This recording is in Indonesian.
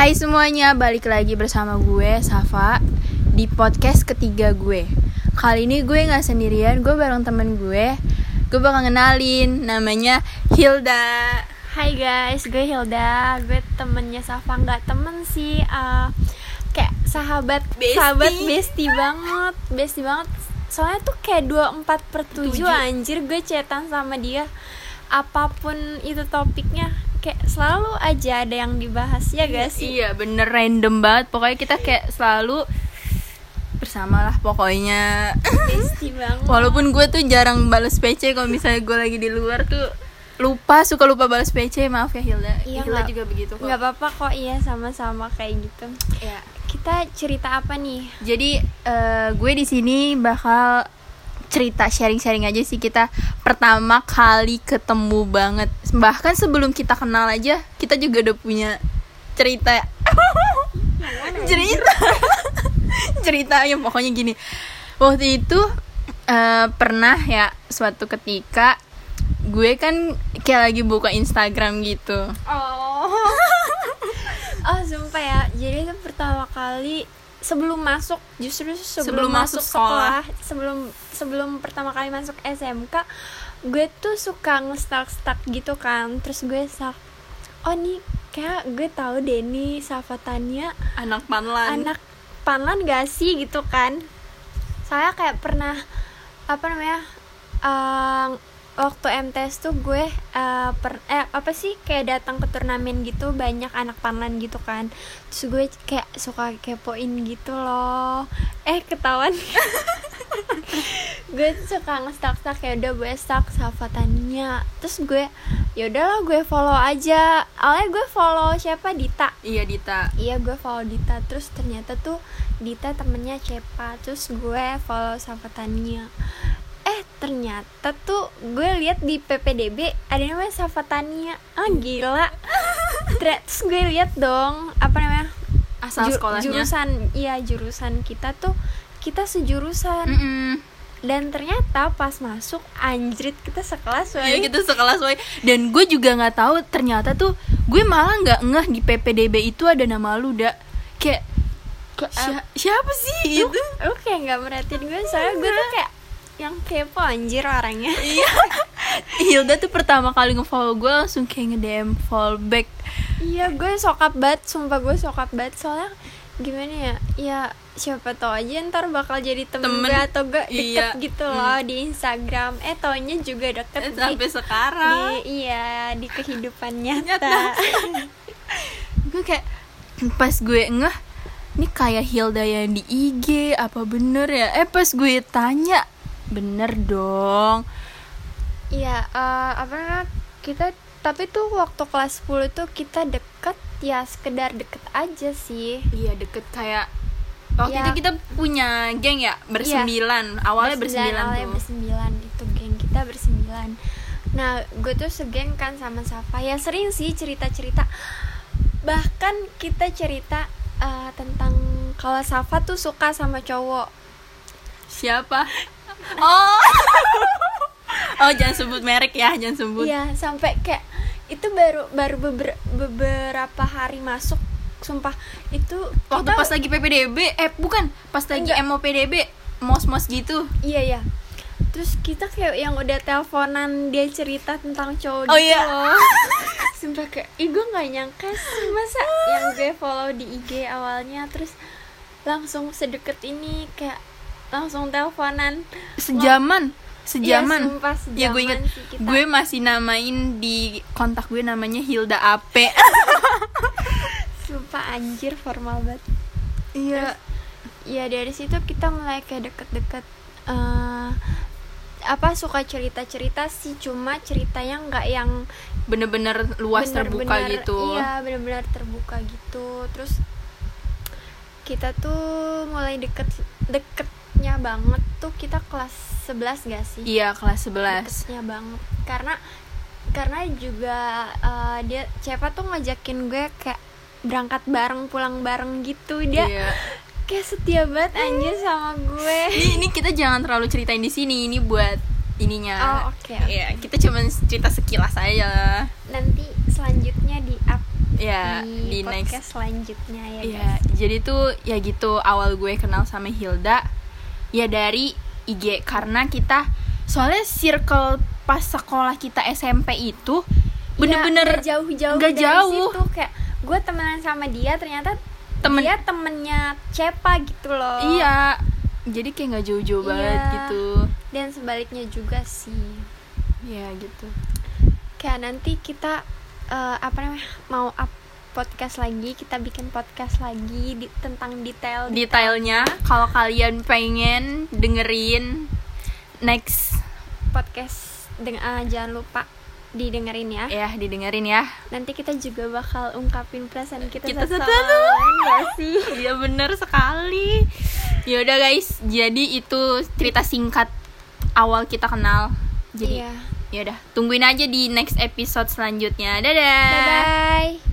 Hai semuanya, balik lagi bersama gue, Safa Di podcast ketiga gue. Kali ini gue gak sendirian, gue bareng temen gue. Gue bakal ngenalin, namanya Hilda. Hai guys, gue Hilda, gue temennya Safa. Nggak temen sih, uh, kayak sahabat, Bestie. sahabat bestie banget, bestie banget. Soalnya tuh kayak 24 per 7 Tujuh. anjir. Gue chatan sama dia, apa pun itu topiknya, kayak selalu aja ada yang dibahas ya gak sih? Iya bener random banget, pokoknya kita kayak selalu bersama lah pokoknya. Walaupun gue tuh jarang bales PC kalau misalnya gue lagi di luar tuh lupa suka lupa balas PC maaf ya Hilda Iya, Hilda nggak- juga begitu kok nggak apa-apa kok, iya sama-sama kayak gitu. ya Kita cerita apa nih? Jadi eh, gue di sini bakal cerita sharing-sharing aja sih kita pertama kali ketemu banget. Bahkan sebelum kita kenal aja kita juga udah punya cerita. cerita. cerita ya pokoknya gini. Waktu itu eh, pernah ya suatu ketika gue kan kayak lagi buka Instagram gitu. Oh. oh, sumpah ya. Jadi itu pertama kali sebelum masuk justru sebelum, Sebelum masuk masuk sekolah, sebelum sebelum pertama kali masuk SMK, gue tuh suka nge-stalk-stalk gitu kan. Terus gue stalk Oh nih kayak gue tahu deh nih Safatania Anak panlan. anak panlan gak sih gitu kan saya kayak pernah apa namanya eh, waktu MTS tuh gue eh, per, eh apa sih kayak datang ke turnamen gitu banyak anak panlan gitu kan. Terus gue kayak suka kepoin gitu loh. Eh ketahuan. Gue suka nge-stalk stalk ya udah gue stalk Safatania terus gue ya udahlah gue follow aja. Awalnya gue follow siapa? Dita. Iya Dita. Iya gue follow Dita. Terus ternyata tuh Dita temennya Cepa. Terus gue follow Eh ternyata tuh gue lihat di PPDB ada namanya Safatania ah gila Ter- terus gue lihat dong apa namanya Asal ju- sekolahnya. jurusan iya jurusan kita tuh kita sejurusan Mm-mm. dan ternyata pas masuk anjrit kita sekelas Iya woy. gitu sekelas woy Dan gue juga nggak tahu ternyata tuh Gue malah nggak ngeh di PPDB itu ada nama lu dak Kayak Kayak, "Sia- siapa sih lu, itu? lu kayak nggak merhatiin gue soalnya gue tuh kayak yang kepo anjir orangnya. Iya. Hilda tuh pertama kali nge-follow gue langsung kayak nge-DM follow back. Iya gue sokap banget sumpah gue sokap banget. Soalnya gimana ya? Ya siapa tau aja ntar bakal jadi temen, Temen, gue atau gak iya. deket gitu loh di Instagram. Eh taunya juga deket di, Sampai sekarang. di- iya di kehidupan nyata, Nyata. Gue kayak pas gue ngeh ini kayak Hilda yang di IG apa bener ya? Eh pas gue tanya Bener dong. Iya eh, apa namanya kita tapi tuh waktu kelas 10 tuh kita deket ya sekedar deket aja sih. Iya deket kayak Waktu Iya. itu kita punya geng ya Bersembilan. Awalnya bersembilan awalnya tuh. bersembilan itu geng kita bersembilan. Nah gue tuh segeng kan sama Safa. Ya sering sih cerita cerita bahkan kita cerita eh, tentang kalau Safa tuh suka sama cowok. Siapa? Oh. Oh jangan sebut merek ya Jangan sebut. Iya sampai kayak itu baru baru beber- beberapa hari masuk sumpah. Itu Waktu kita- pas lagi PPDB Eh bukan Pas lagi Enggak. MOPDB Mos-mos gitu. Iya iya. Terus kita kayak yang udah teleponan dia cerita tentang cowok Oh, gitu iya. loh sumpah kayak ih gue nggak nyangka sih masa yang gue follow di IG awalnya. Terus langsung sedekat ini kayak langsung teleponan. Sejaman Sejaman. Iya, sumpah Ya gue sejaman inget sih kita. Gue masih namain di kontak gue namanya Hilda Ape sumpah anjir formal banget. Iya. Ya dari situ kita mulai kayak deket-deket eh, apa suka cerita-cerita sih. Cuma ceritanya nggak yang Bener-bener luas terbuka bener-bener- gitu. iya benar-benar terbuka gitu. Terus kita tuh mulai deket deketnya banget tuh kita kelas 11 gak sih? Iya kelas 11 deketnya banget. Karena karena juga eh, dia siapa tuh ngajakin gue kayak berangkat bareng pulang bareng gitu. Dia Iya. kayak setia banget anjir sama gue. Ini, ini kita jangan terlalu ceritain di sini Ini buat ininya. Oh, oke, oke. Iya, kita cuman cerita sekilas aja nanti selanjutnya di up ya di, di, next. podcast selanjutnya ya ya guys. jadi tuh ya gitu awal gue kenal sama Hilda ya dari IG karena kita soalnya circle pas sekolah kita SMP itu bener-bener Iya, nggak jauh-jauh dari jauh. situ. Kayak gue temenan sama dia ternyata Temen- dia temennya Cepa gitu loh. Iya. Jadi kayak nggak jauh-jauh banget Iya. gitu. Dan sebaliknya juga sih. Ya gitu. Kayak nanti kita eh, apa namanya mau up podcast lagi kita bikin podcast lagi di, tentang detail. Detailnya kalau kalian pengen dengerin next podcast dengan jangan lupa didengerin ya. Ya didengerin ya. Nanti kita juga bakal ungkapin perasaan kita, Kita satu nggak sih? Iya bener sekali. Ya udah guys. Jadi itu cerita singkat awal kita kenal. Jadi iya. ya udah tungguin aja di next episode selanjutnya. Dadah. Bye bye